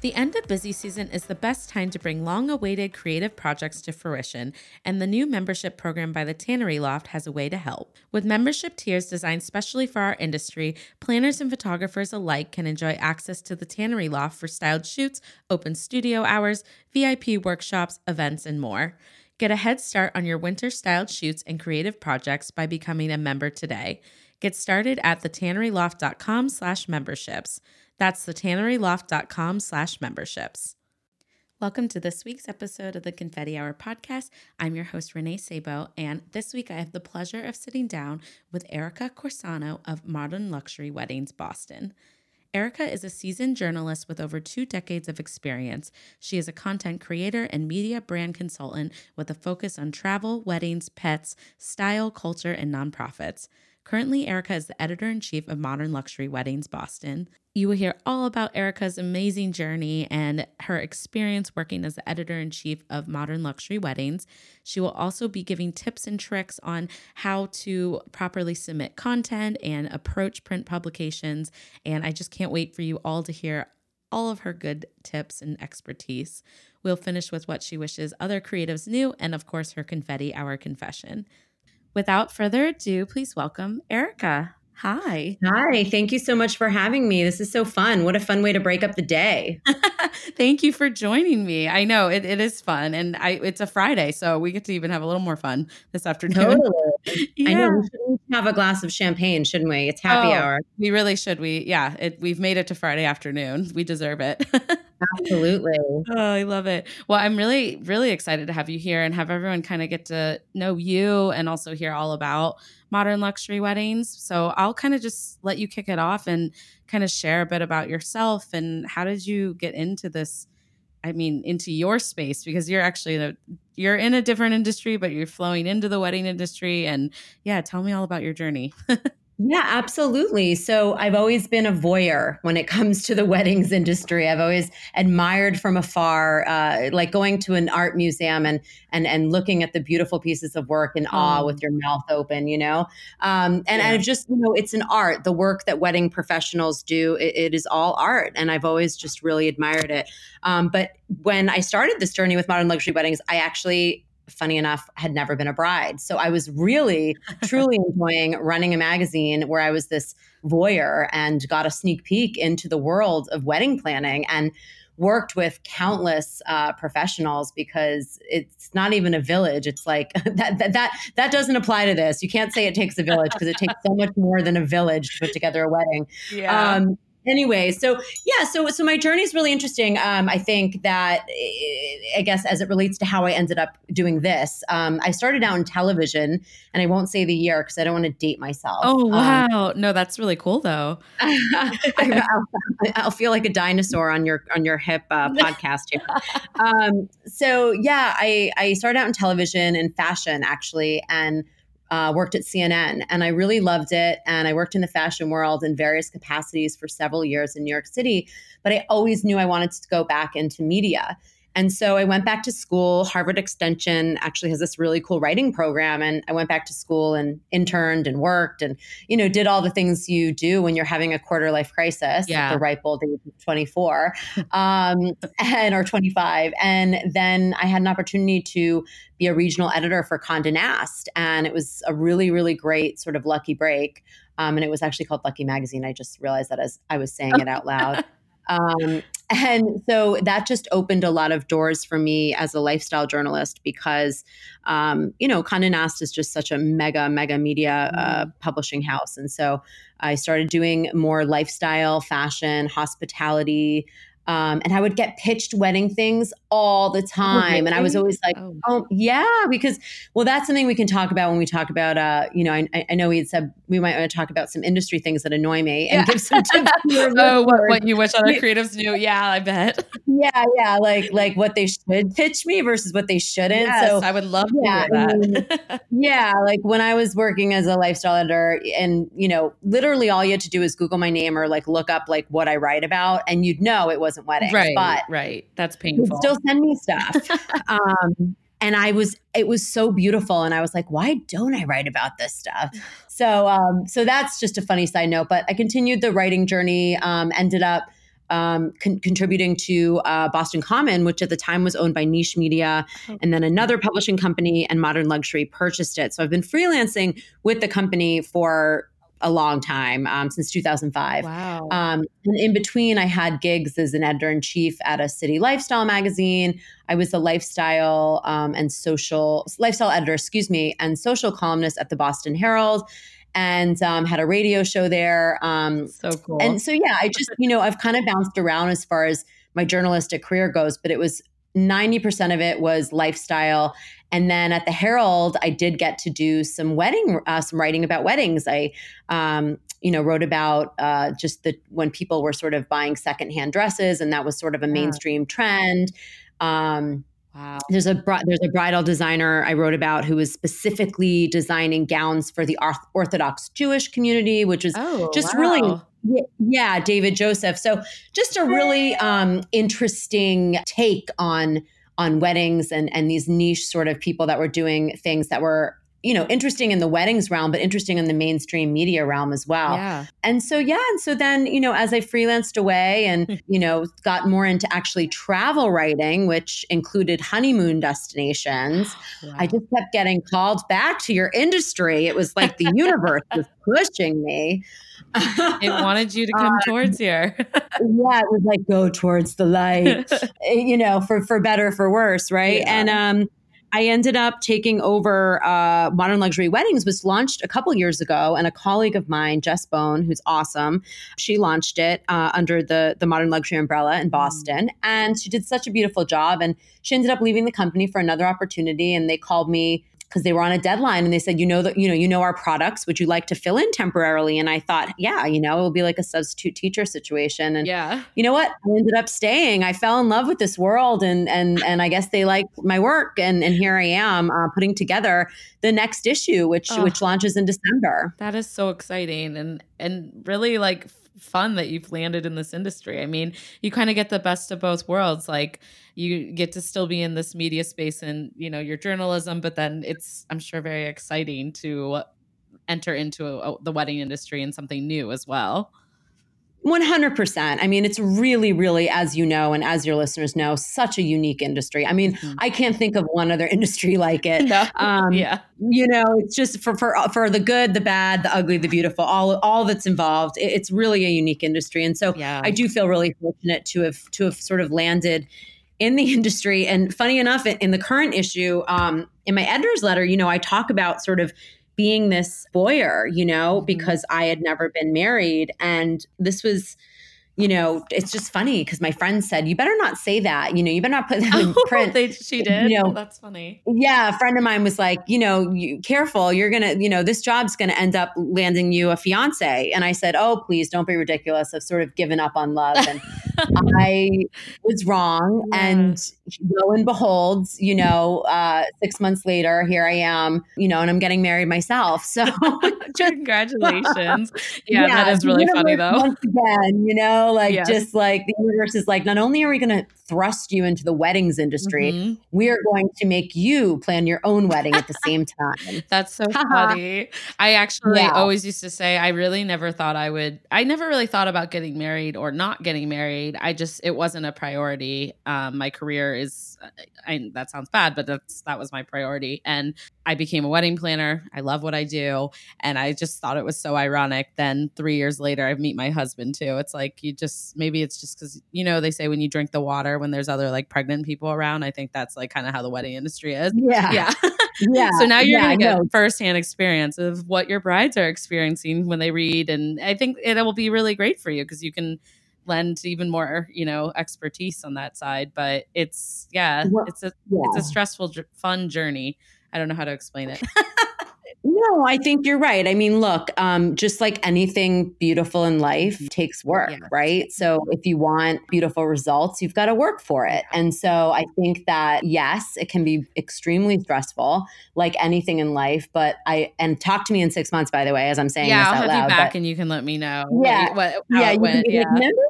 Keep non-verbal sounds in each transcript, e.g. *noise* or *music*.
The end of busy season is the best time to bring long awaited creative projects to fruition, and the new membership program by the Tannery Loft has a way to help. With membership tiers designed specially for our industry, planners and photographers alike can enjoy access to the Tannery Loft for styled shoots, open studio hours, VIP workshops, events, and more. Get a head start on your winter styled shoots and creative projects by becoming a member today. Get started at thetanneryloft.com slash memberships. That's thetanneryloft.com slash memberships. Welcome to this week's episode of the Confetti Hour podcast. I'm your host, Renee Sabo, and this week I have the pleasure of sitting down with Erica Corsano of Modern Luxury Weddings Boston. Erica is a seasoned journalist with over two decades of experience. She is a content creator and media brand consultant with a focus on travel, weddings, pets, style, culture, and nonprofits. Currently, Erica is the editor in chief of Modern Luxury Weddings Boston. You will hear all about Erica's amazing journey and her experience working as the editor in chief of Modern Luxury Weddings. She will also be giving tips and tricks on how to properly submit content and approach print publications. And I just can't wait for you all to hear all of her good tips and expertise. We'll finish with what she wishes other creatives knew, and of course, her confetti hour confession. Without further ado, please welcome Erica. Hi. Hi. Thank you so much for having me. This is so fun. What a fun way to break up the day. *laughs* Thank you for joining me. I know it, it is fun and I it's a Friday, so we get to even have a little more fun this afternoon. Totally. yeah. *laughs* I know we should have a glass of champagne, shouldn't we? It's happy oh, hour. We really should. We yeah, it, we've made it to Friday afternoon. We deserve it. *laughs* Absolutely. Oh, I love it. Well, I'm really, really excited to have you here and have everyone kind of get to know you and also hear all about modern luxury weddings. So I'll kind of just let you kick it off and kind of share a bit about yourself and how did you get into this? I mean, into your space because you're actually a, you're in a different industry, but you're flowing into the wedding industry. And yeah, tell me all about your journey. *laughs* Yeah, absolutely. So I've always been a voyeur when it *laughs* comes to the weddings industry. I've always admired from afar, uh, like going to an art museum and and and looking at the beautiful pieces of work in oh. awe with your mouth open, you know. Um, and yeah. and just you know, it's an art. The work that wedding professionals do, it, it is all art, and I've always just really admired it. Um, but when I started this journey with modern luxury weddings, I actually funny enough, had never been a bride. So I was really, truly *laughs* enjoying running a magazine where I was this voyeur and got a sneak peek into the world of wedding planning and worked with countless uh, professionals because it's not even a village. It's like *laughs* that, that that that doesn't apply to this. You can't say it takes a village because it takes so much more than a village to put together a wedding. *laughs* Yeah. Um, anyway so yeah so so my journey is really interesting. Um, i think that eh, i guess as it relates to how i ended up doing this um, i started out in television and i won't say the year because i don't want to date myself. Oh um, wow. Um, no that's really cool though. *laughs* *laughs* I'll, I'll, feel like a dinosaur on your on your hip uh, *laughs* podcast here. Um, so yeah i i started out in television and fashion actually and uh, worked at CNN and I really loved it. And I worked in the fashion world in various capacities for several years in New York City. But I always knew I wanted to go back into media. And so I went back to school. Harvard Extension actually has this really cool writing program. And I went back to school and interned and worked and, you know, did all the things you do when you're having a quarter life crisis yeah. at the ripe old age of 24 um, and or 25. And then I had an opportunity to be a regional editor for Condé Nast. And it was a really, really great sort of lucky break. Um, and it was actually called Lucky Magazine. I just realized that as I was saying it out loud. *laughs* Um, and so that just opened a lot of doors for me as a lifestyle journalist because, um, you know, Condé Nast is just such a mega, mega media uh, mm-hmm. publishing house. And so I started doing more lifestyle, fashion, hospitality, Um, and I would get pitched wedding things all the time. Really? And I was always like, oh. oh. yeah, because, well, that's something we can talk about when we talk about, uh, you know, I, I know we had said we might want to talk about some industry things that annoy me and yeah. give some tips. *laughs* oh, what, what, you wish other creatives knew. Yeah, I bet. *laughs* Yeah, yeah. Like, like what they should pitch me versus what they shouldn't. Yes, so I would love to yeah, that. I mean, *laughs* yeah. Like when I was working as a lifestyle editor and, you know, literally all you had to do is Google my name or like look up like what I write about and you'd know it wasn't weddings. Right. But right. That's painful. Still send me stuff. *laughs* um, and I was, it was so beautiful. And I was like, why don't I write about this stuff? So, um, so that's just a funny side note. But I continued the writing journey. Um, ended up um, con- contributing to uh, Boston Common, which at the time was owned by Niche Media, okay. and then another publishing company and Modern Luxury purchased it. So I've been freelancing with the company for a long time um, since 2005. Wow. Um, and in between, I had gigs as an editor in chief at a city lifestyle magazine. I was a lifestyle um, and social lifestyle editor, excuse me, and social columnist at the Boston Herald. And um, had a radio show there. Um, so cool. And so, yeah, I just, you know, I've kind of bounced around as far as my journalistic career goes, but it was 90% of it was lifestyle and then at the Herald, I did get to do some wedding, uh, some writing about weddings. I, um, you know, wrote about uh, just the when people were sort of buying secondhand dresses, and that was sort of a mainstream trend. Um, Wow. There's a there's a bridal designer I wrote about who was specifically designing gowns for the Orthodox Jewish community, which is oh, just wow. really yeah, David Joseph. So just a really um, interesting take on on weddings and and these niche sort of people that were doing things that were you know interesting in the weddings realm but interesting in the mainstream media realm as well yeah. and so yeah and so then you know as i freelanced away and hmm. you know got more into actually travel writing which included honeymoon destinations *gasps* wow. i just kept getting called back to your industry it was like the universe was pushing me it wanted you to come um, towards here. yeah, it was like go towards the light, *laughs* eh, you know, for for better for worse, right? Yeah. And um I ended up taking over uh, Modern Luxury Weddings, was launched a couple years ago, and a colleague of mine, Jess Bone, who's awesome, she launched it uh, under the the Modern Luxury umbrella in mm. Boston, mm. and she did such a beautiful job. And she ended up leaving the company for another opportunity, and they called me because they were on a deadline and they said, you know that you know you know our products. Would you like to fill in temporarily? And I thought, yeah, you know, it will be like a substitute teacher situation. And yeah, you know what? I ended up staying. I fell in love with this world, and and and I guess they like my work. And and here I am uh, putting together the next issue, which oh, which launches in December. That is so exciting and and really like fun that you've landed in this industry. I mean, you kind of get the best of both worlds. Like you get to still be in this media space and, you know, your journalism, but then it's I'm sure very exciting to enter into a, a, the wedding industry and something new as well. 100%. I mean, it's really, really, as you know, and as your listeners know, such a unique industry. I mean, mm-hmm. I can't think of one other *laughs* industry like it. No. Um, yeah. You know, it's just for, for, for the good, the bad, the ugly, the beautiful, all, all that's involved. It's really a unique industry. And so yeah. I do feel really fortunate to have, to have sort of landed in the *laughs* industry. And funny enough, in the current issue, um, in my editor's letter, you know, I talk about sort of being this voyeur, you know, mm-hmm. because I had never been married. And this was you know, it's just funny because my friend said, "You better not say that." You know, you better not put that in *laughs* oh, print. they, she did. You know, that's funny. Yeah, a friend of mine was like, "You know, you, careful. You're gonna, you know, this job's gonna end up landing you a fiance." And I said, "Oh, please, don't be ridiculous. I've sort of given up on love, and *laughs* I was wrong." Yeah. And lo and behold, you know, uh, six months later, here I am. You know, and I'm getting married myself. So, *laughs* just, congratulations. Yeah, *laughs* yeah, that is really funny though. Once again, you know like yes. just like the universe is like, not only are we going to thrust you into the weddings industry, mm-hmm. we are going to make you plan your own wedding at the same time. *laughs* That's so funny. I actually yeah. always used to say I really never thought I would. I never really thought about getting married or not getting married. I just it wasn't a priority. Um, my career is. I, that sounds bad, but that's that was my priority, and I became a wedding planner. I love what I do, and I just thought it was so ironic. Then three years later, I meet my husband too. It's like you just maybe it's just because you know they say when you drink the water when there's other like pregnant people around. I think that's like kind of how the wedding industry is. Yeah, yeah, *laughs* *laughs* yeah. so now you're yeah, gonna get no. firsthand experience of what your brides are experiencing when they read, and I think it will be really great for you because you can lend even more, you know, expertise on that side. But it's yeah, Well, it's a yeah. it's a stressful, fun journey. I don't know how to explain it. *laughs* No, I think you're right. I mean, look, um, just like anything beautiful in life takes work, Yeah. right? So if you want beautiful results, you've got to work for it. And so I think that yes, it can be extremely stressful, like anything in life. But I and talk to me in six months, by the way, as I'm saying yeah, this I'll out have loud. you back but- and you can let me know. Yeah. what, how yeah, it you can went. Yeah. like, remember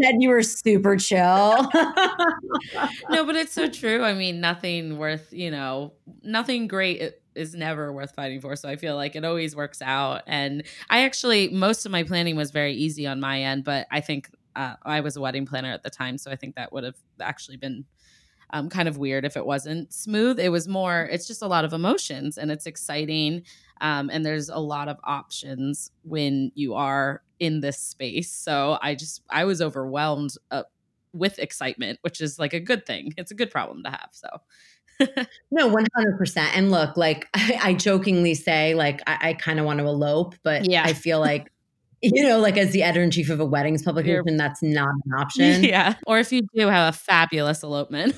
said you were super chill. *laughs* no, but it's so true. I mean, nothing worth, you know, nothing great is never worth fighting for. So I feel like it always works out. And I actually, most of my planning was very easy on my end, but I think uh, I was a wedding planner at the time. So I think that would have actually been um, kind of weird if it wasn't smooth. It was more, it's just a lot of emotions and it's exciting. Um, and there's a lot of options when you are in this space. So I just, I was overwhelmed uh, with excitement, which is like a good thing. It's a good problem to have. So, *laughs* No, one hundred percent. And look, like I, *laughs* I jokingly say, like I, I kind of want to elope, but Yeah. I feel like, *laughs* you know, like as the editor in chief of a weddings publication, that's not an option. yeah. Or if you do have a fabulous elopement.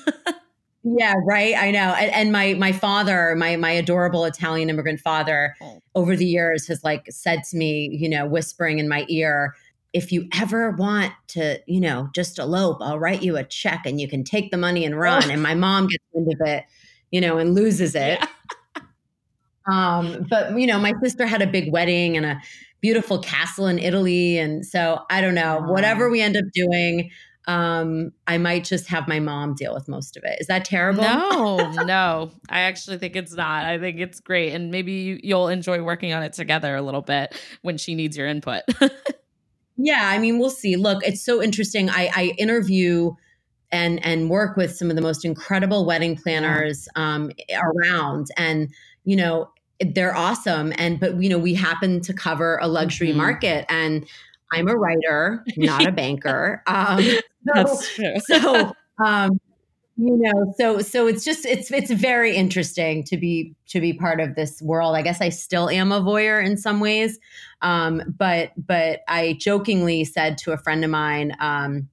Yeah, right. I know. And, and my my father, my my adorable Italian immigrant father, Oh. over the years has like said to me, you know, whispering in my ear, if you ever want to, you know, just elope, I'll write you a check and you can take the money and run. Oh. And my mom gets wind of it, you know, and loses it. Yeah. Um, but you know, my sister had a big wedding and a beautiful castle in Italy. And so I don't know, Aw. whatever we end up doing, um, I might just have my mom deal with most of it. Is that terrible? no, *laughs* no. I actually think it's not. I think it's great. And maybe you, you'll enjoy working on it together a little bit when she needs your input. *laughs* Yeah, I mean, we'll see. Look, it's so interesting. I, I interview and and work with some of the most incredible wedding planners um, around, and you know they're awesome. And but you know we happen to cover a luxury Mhm. market, and I'm a writer, not a *laughs* banker. Um, That's true. so *laughs* um, you know, so so it's just it's it's very interesting to be to be part of this world. I guess I still am a voyeur in some ways, um, but but I jokingly said to a friend of mine, um,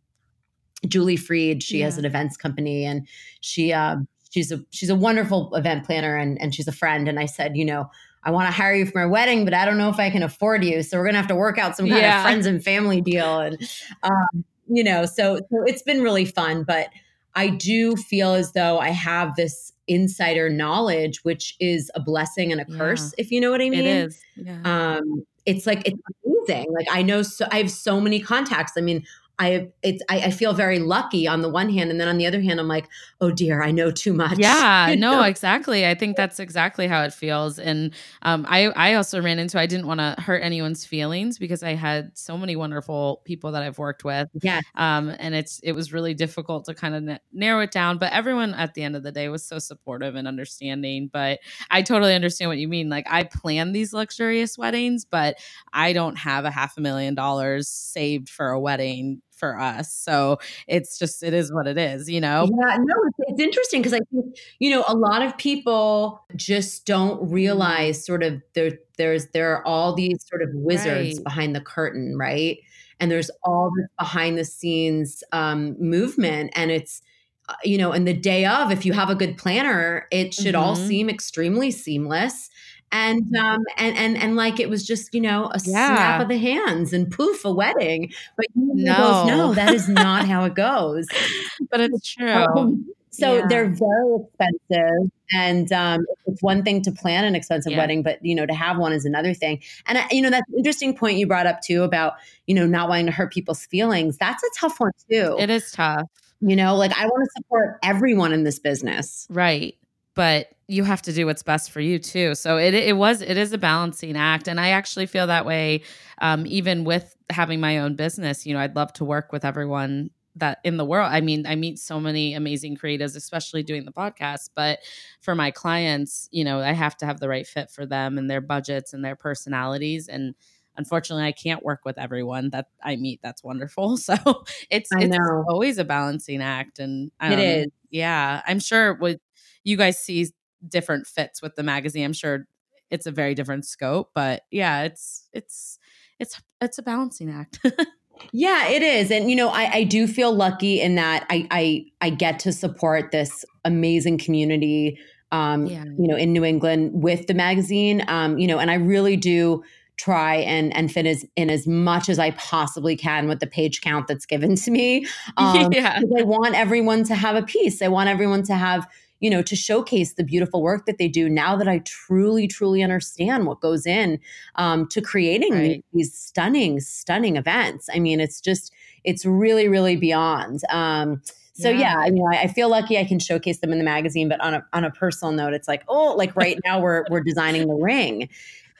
Julie Freed, she has an events company, and she uh, she's a she's a wonderful event planner, and and she's a friend. And I said, you know. I want to hire you for my wedding, but I don't know if I can afford you. So we're gonna have to work out some kind Yeah. of friends and family deal. And um, you know, so so it's been really fun. But I do feel as though I have this insider knowledge, which is a blessing and a Yeah. curse, if you know what I mean. it is. Yeah. Um, it's like it's amazing. Like I know, so I have so many contacts. I mean, I it's I, I feel very lucky on the one hand, and then on the other hand, I'm like, oh dear, I know too much. Yeah, *laughs* You no, know? exactly. I think that's exactly how it feels. And um, I, I also ran into. I didn't want to hurt anyone's feelings because I had so many wonderful people that I've worked with. yeah, Um, and it's it was really difficult to kind of na- narrow it down. But everyone at the end of the day was so supportive and understanding. But I totally understand what you mean. Like I plan these luxurious weddings, but I don't have a half a million dollars saved for a wedding for us. So it's just it is what it is. You know. Yeah, no, it's, it's interesting because I think you know a lot of people just don't realize sort of there there's there are all these sort of wizards Right. behind the curtain, right? And there's all this behind the scenes um, movement, and it's uh, you know, and the day of, if you have a good planner, it should all Mhm. seem extremely seamless. And um and and and like it was just you know a Yeah. snap of the hands and poof a wedding, but you No. that is not how it goes. *laughs* But it's *laughs* true. Um, so Yeah. they're very expensive, and um, it's one thing to plan an expensive Yeah. wedding, but you know to have one is another thing. And I, you know that's an interesting point you brought up too about you know not wanting to hurt people's feelings. That's a tough one too. It is tough. You know, like I want to support everyone in this business. Right. But you have to do what's best for you too. So it it was it is a balancing act, and I actually feel that way. Um, even with having my own business, you know, I'd love to work with everyone that in the world. I mean, I meet so many amazing creatives, especially doing the podcast. But for my clients, you know, I have to have the right fit for them and their budgets and their personalities. And unfortunately, I can't work with everyone that I meet. That's wonderful. *laughs* So it's it's always a balancing act, and It um, is. yeah, I'm sure what you guys see different fits with the magazine. I'm sure it's a very different scope, but yeah, it's it's it's it's a balancing act. *laughs* Yeah, it is. And you know, I, I do feel lucky in that I, I I get to support this amazing community um, yeah. you know, in New England with the magazine. Um, you know, and I really do try and and fit as in as much as I possibly can with the page count that's given to me. *laughs* Um, yeah. I want everyone to have a piece. I want everyone to have you know to showcase the beautiful work that they do now that i truly truly understand what goes in um, to creating right. these stunning stunning events i mean it's just it's really really beyond um, so yeah, yeah I, I feel lucky I can showcase them in the magazine, but on a on a personal note, it's like, oh, like right now we're we're designing the ring.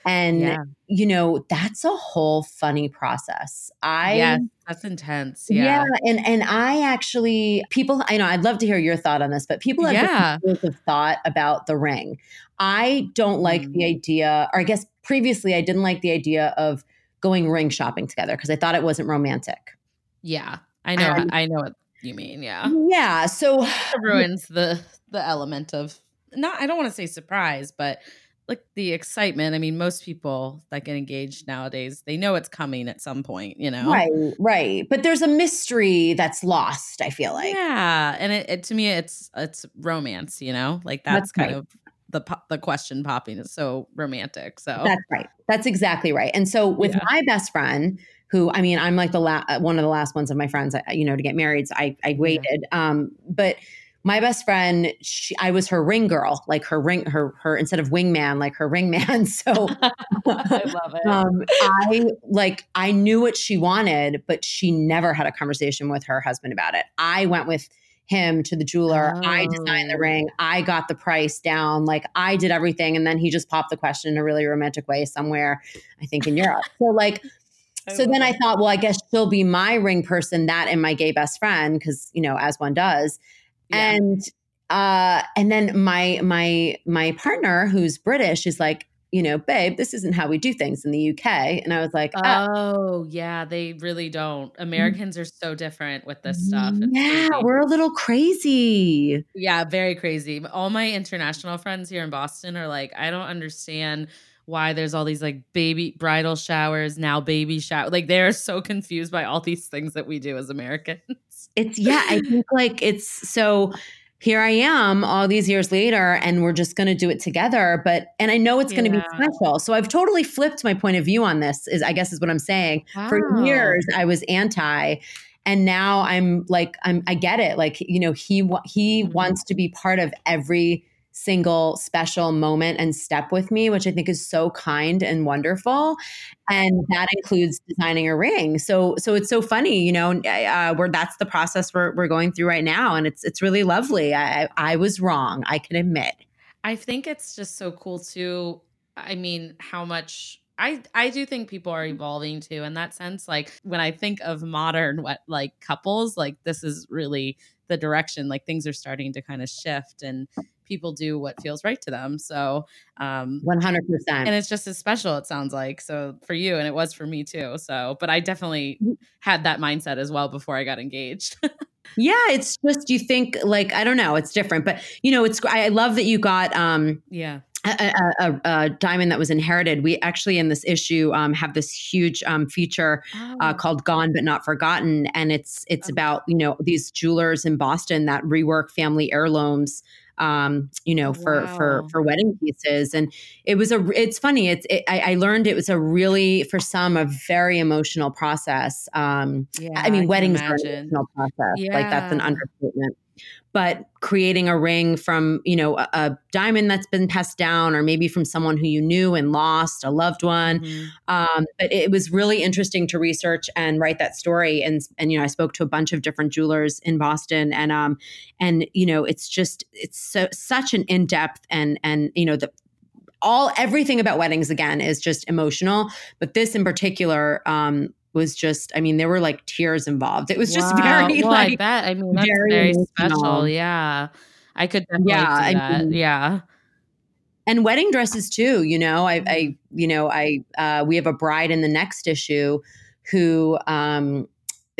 And yeah. you know, that's a whole funny process. I yeah, that's intense. Yeah. yeah. And and I actually people I know I'd love to hear your thought on this, but people have yeah. thought about the ring. I don't like mm. the idea, or I guess previously I didn't like the idea of going ring shopping together because I thought it wasn't romantic. Yeah. I know um, I know what you mean, yeah. Yeah. So it ruins the the element of not I don't want to say surprise, but like the excitement. I mean, most people that get engaged nowadays, they know it's coming at some point, you know? Right, right. But there's a mystery that's lost, I feel like. Yeah. And it, it to me it's it's romance, you know? Like that's, that's kind right. of the the question popping is so romantic. So That's right. That's exactly right. And so with yeah. my best friend, who I mean, I'm like the la- uh, one of the last ones of my friends, uh, you know, to get married. So I I waited. Yeah. Um, but my best friend, she, I was her ring girl, like her ring, her her instead of wingman, like her ring man. *laughs* So I love it. Um, I like I knew what she wanted, but she never had a conversation with her husband about it. I went with him to the jeweler. Oh. I designed the oh. ring. I got the price down. Like I did everything. And then he just popped the question in a really romantic way somewhere, I think in Europe. So like *laughs* so then I thought, well, I guess she'll be my ring person, that and my gay best friend, because you know, as one does. Yeah. And uh, and then my my my partner, who's British, is like, you know, babe, this isn't how we do things in the UK. And I was like, oh, oh yeah, they really don't. Mm. Americans are so different with this stuff. It's yeah, crazy. we're a little crazy. Yeah, very crazy. All my international friends here in Boston are like, I don't understand why there's all these like baby bridal showers now baby shower like they're so confused by all these things that we do as americans it's yeah i think *laughs* like it's so here i am all these years later and we're just going to do it together but and i know it's going to be special so i've totally flipped my point of view on this is i guess is what i'm saying wow. for years i was anti and now i'm like i'm i get it like you know he he mm-hmm. wants to be part of every single special moment and step with me, which I think is so kind and wonderful. And that includes designing a ring. So, so it's so funny, you know, uh, where that's the process we're, we're going through right now. And it's, it's really lovely. I, I was wrong. I can admit. I think it's just so cool too. I mean, how much I I do think people are evolving too in that sense. Like when I think of modern what like couples, like this is really the direction. Like things are starting to kind of shift and people do what feels right to them. So, um, 100%. And it's just as special, it sounds like. So, for you, and it was for me too. So, but I definitely mm. had that mindset as well before I got engaged. *laughs* yeah, it's just, you think like, I don't know, it's different. But, you know, it's, I love that you got, um, yeah. A, a, a, diamond that was inherited. We actually in this issue um, have this huge um, feature uh, oh. uh, called "Gone but Not Forgotten," and it's it's about you know these jewelers in Boston that rework family heirlooms um, you know, for wow. for for wedding pieces. And it was a. It's funny. It's. It, I, I, learned it was a really for some a very emotional process. Um, yeah, I mean, I weddings are an emotional process. Yeah. Like that's an understatement but creating a ring from you know a, a, diamond that's been passed down or maybe from someone who you knew and lost a loved one. Mm-hmm. um, but it was really interesting to research and write that story. And and you know i spoke to a bunch of different jewelers in boston and um and you know it's just it's so, such an in-depth and and you know the all everything about weddings again is just emotional. But this in particular um was just i mean there were like tears involved. It was *laughs* wow. just very well, like i bet. I mean that's very, very special. yeah. I could definitely yeah, that. mean, yeah. And wedding dresses too you know? I i you know i uh, we have a bride in the next issue who um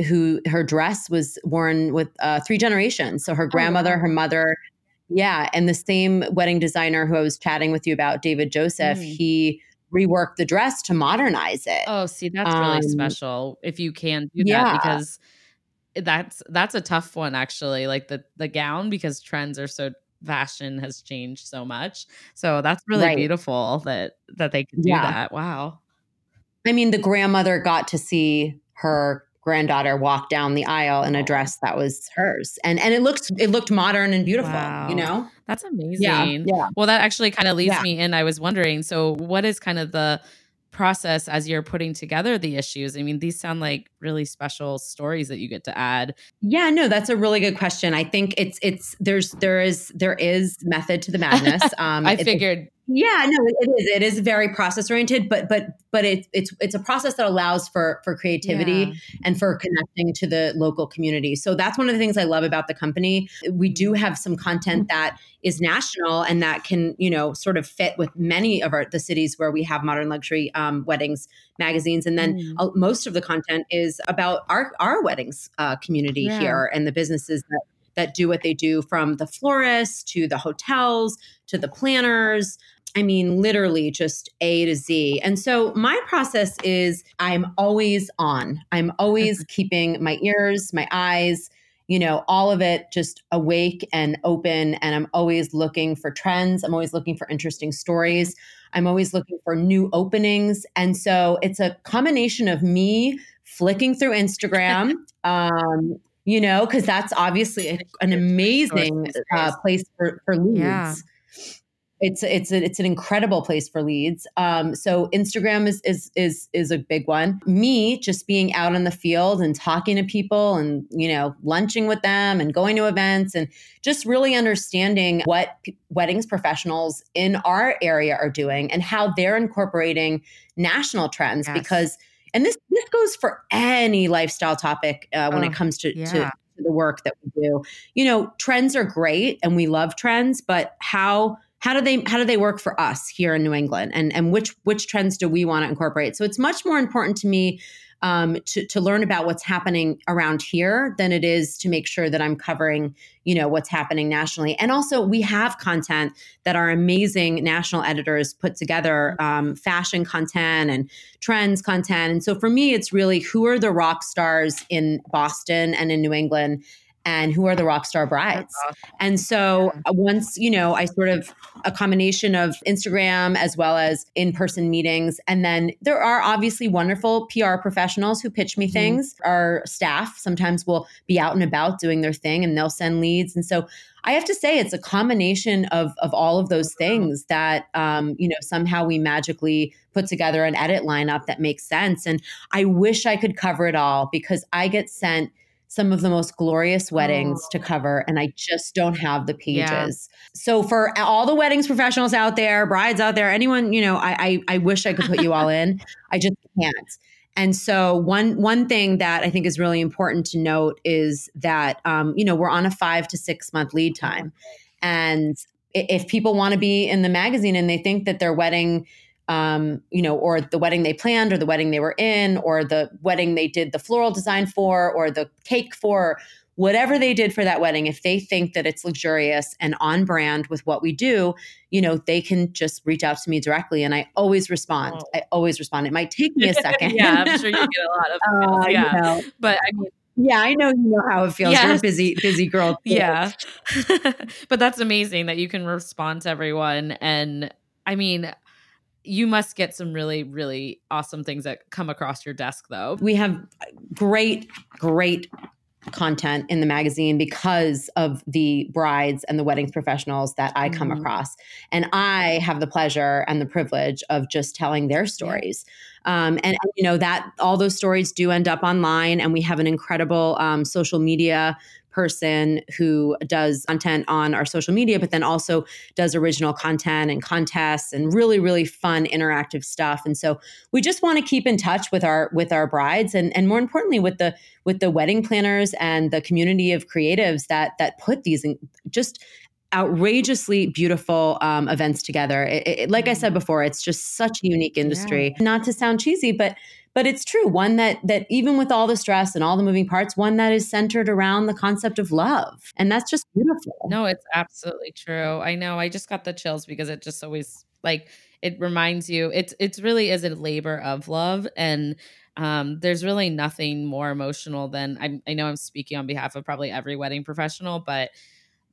who her dress was worn with uh, three generations. So her oh, grandmother oh, wow. her mother yeah and the same wedding designer who i was chatting with you about david joseph mm. he rework the dress to modernize it. Oh, see, that's really Um, special if you can do that yeah. because that's that's a tough one actually. Like the the gown because trends are so fashion has changed so much. So that's really Right. beautiful that that they can do Yeah. that. Wow. I mean, the grandmother got to see her granddaughter walk down the aisle in a dress that was hers, and and it looked it looked modern and beautiful. Wow. You know, That's amazing. yeah. yeah. Well, that actually kind of leads Yeah. me in. I was wondering, so what is kind of the process as you're putting together the issues? I mean, these sound like really special stories that you get to add. Yeah, no, that's a really good question. I think it's it's there's there is there is method to the madness. *laughs* Um, I figured, Yeah, no, it is. It is very process oriented, but but but it's it's it's a process that allows for for creativity Yeah. and for connecting to the local community. So that's one of the things I love about the company. We do have some content that is national and that can you know sort of fit with many of our the cities where we have modern luxury um, weddings magazines, and then Mm. uh, most of the content is about our our weddings uh, community Yeah. here and the businesses that that do what they do from the florists to the hotels to the planners I mean, literally just A to Z. And so my process is I'm always on. I'm always keeping my ears, my eyes, you know, all of it just awake and open. And I'm always looking for trends. I'm always looking for interesting stories. I'm always looking for new openings. And so it's a combination of me flicking through Instagram. *laughs* um, you know, because that's obviously an amazing uh, place for, for leads Yeah. It's it's a, it's an incredible place for leads. Um, so Instagram is is is is a big one. Me just being out in the field and talking to people and you know lunching with them and going to events and just really understanding what p- weddings professionals in our area are doing and how they're incorporating national trends Yes. because and this this goes for any lifestyle topic uh, when Oh, it comes to, to yeah. to the work that we do. You know, trends are great and we love trends, but how how do they how do they work for us here in New England and and which which trends do we want to incorporate? So it's much more important to me um, to to learn about what's happening around here than it is to make sure that I'm covering you know what's happening nationally. And also we have content that our amazing national editors put together, um, fashion content and trends content. And so for me, it's really who are the rock stars in Boston and in New England. And who are the rock star brides? And so uh, once, you know, I sort of a combination of Instagram as well as in person meetings. And then there are obviously wonderful PR professionals who pitch me Mhm. things. Our staff sometimes will be out and about doing their thing and they'll send leads. And so I have to say it's a combination of, of all of those things that, um, you know, somehow we magically put together an edit lineup that makes sense. And I wish I could cover it all because I get sent some of the most glorious weddings to cover and I just don't have the Yeah. pages. So for all the weddings professionals out there, brides out there, anyone, you know, I, I I wish I could put you all in. *laughs* I just can't. And so one one thing that I think is really important to note is that um, you know we're on a five to six month lead time, and if people want to be in the magazine and they think that their wedding um, you know, or the wedding they planned, or the wedding they were in, or the wedding they did the floral design for, or the cake for, whatever they did for that wedding, if they think that it's luxurious and on brand with what we do, you know, they can just reach out to me directly. And I always respond. Oh. I always respond. It might take me a *laughs* second. yeah, I'm sure you get a lot of emails. Uh, you yeah. know. But I mean, Yeah, I know you know how it feels. You're a busy, busy girl. *laughs* too. yeah. *laughs* but that's amazing that you can respond to everyone. And I mean, you must get some really, really awesome things that come across your desk, though. we have great, great content in the magazine because of the brides and the weddings professionals that I come Mhm. across. And I have the pleasure and the privilege of just telling their stories. Um, and, and, you know, that all those stories do end up online. And we have an incredible um, social media person who does content on our social media, but then also does original content and contests and really, really fun interactive stuff. And so we just want to keep in touch with our with our brides and and more importantly with the with the wedding planners and the community of creatives that that put these in, just outrageously beautiful um, events together. It, it- like I said before, it's just such a unique industry. Not to sound cheesy, but but it's true. One that that even with all the stress and all the moving parts, one that is centered around the concept of love, and that's just beautiful. No, it's absolutely true. I know. I just got the chills because it just always Like it reminds you it's it's really is a labor of love and um, there's really nothing more emotional than I, I know I'm speaking on behalf of probably every wedding professional, but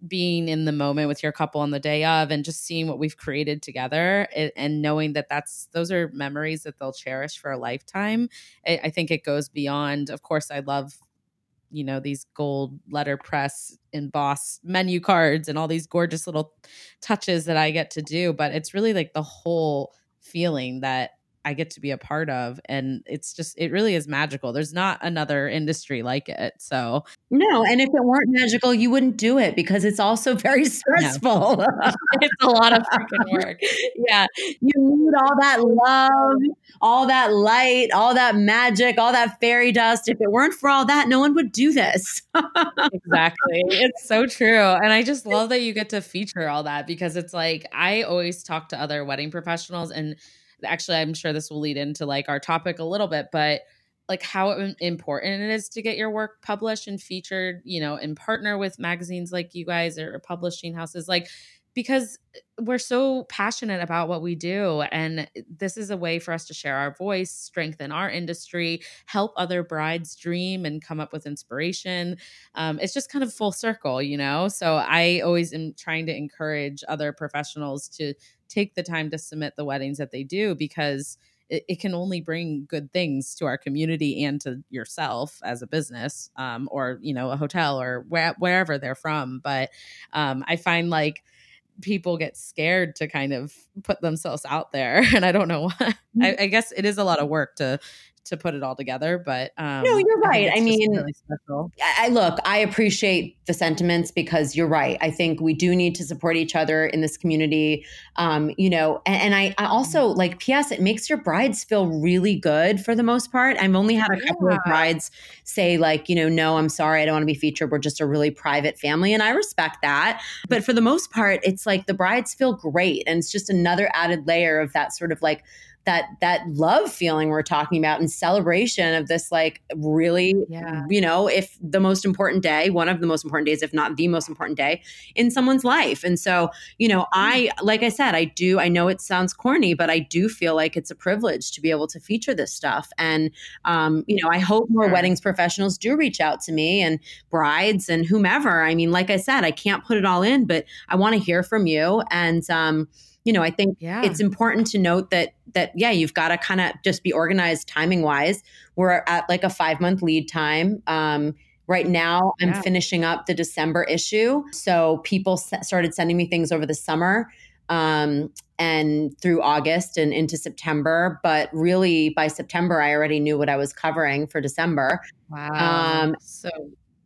being in the moment with your couple on the day of and just seeing what we've created together and, and knowing that that's those are memories that they'll cherish for a lifetime I, I, think it goes beyond of course i love you know these gold letterpress embossed menu cards and all these gorgeous little touches that i get to do but it's really like the whole feeling that I get to be a part of. And it's just, it really is magical. There's not another industry like it. So, no. And if it weren't magical, you wouldn't do it because it's also *laughs* very stressful. No. *laughs* it's a lot of freaking work. Yeah. You need all that love, all that light, all that magic, all that fairy dust. If it weren't for all that, no one would do this. exactly. It's so true. And I just love that you get to feature all that because it's like, I always talk to other wedding professionals and, actually i'm sure this will lead into like our topic a little bit but like how important it is to get your work published and featured you know and partner with magazines like you guys or publishing houses like because we're so passionate about what we do and this is a way for us to share our voice strengthen our industry help other brides dream and come up with inspiration. Um, it's just kind of full circle you know? So i always am trying to encourage other professionals to take the time to submit the weddings that they do because it, it, can only bring good things to our community and to yourself as a business um, or you know a hotel or where, wherever they're from but um, i find like people get scared to kind of put themselves out there *laughs* and i don't know why I, mm. I, guess it is a lot of work to to put it all together. But um, no, you're right. I, I mean, really I look, I appreciate the sentiments because you're right. I think we do need to support each other in this community. Um, you know, and, and I, I, also mm-hmm. like PS. It makes your brides feel really good for the most part. I've only had a couple yeah. of brides say like, you know, no, I'm sorry, I don't want to be featured. We're just a really private family, and I respect that. But for the most part, it's like the brides feel great, and it's just another added layer of that sort of like that that love feeling we're talking about and celebration of this like really yeah. you know if the most important day one of the most important days if not the most important day in someone's life. And so you know i like i said i do i know it sounds corny but i do feel like it's a privilege to be able to feature this stuff. And um, you know i hope more weddings professionals do reach out to me and brides and whomever. I mean like i said i can't put it all in but i want to hear from you. And um, you know, I think yeah. it's important to note that that yeah, you've got to kind of just be organized timing wise. We're at like a five month lead time. Um, right now, I'm finishing up the December issue, so people s- started sending me things over the summer um, and through August and into September. But really, by September, I already knew what I was covering for December. Wow! Um, so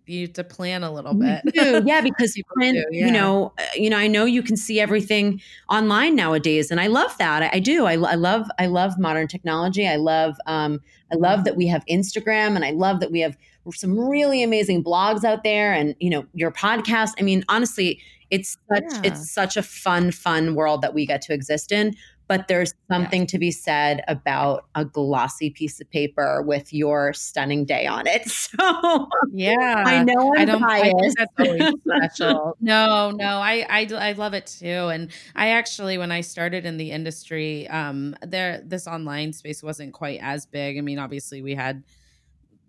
you to plan a little bit. *laughs* yeah, because plan, do, yeah. you know, uh, you know, I know you can see everything online nowadays, and I love that. I, I do. I, I, love. I love modern technology. I love. Um, I love that we have Instagram, and I love that we have some really amazing blogs out there, and you know, your podcast. I mean, honestly, it's such yeah. it's such a fun, fun world that we get to exist in but there's something yeah. to be said about a glossy piece of paper with your stunning day on it. *laughs* So yeah, I know I'm I don't, biased. I that's always special. *laughs* no, no, I, I I love it too. And I actually, when I started in the industry, um, there this online space wasn't quite as big. I mean, obviously we had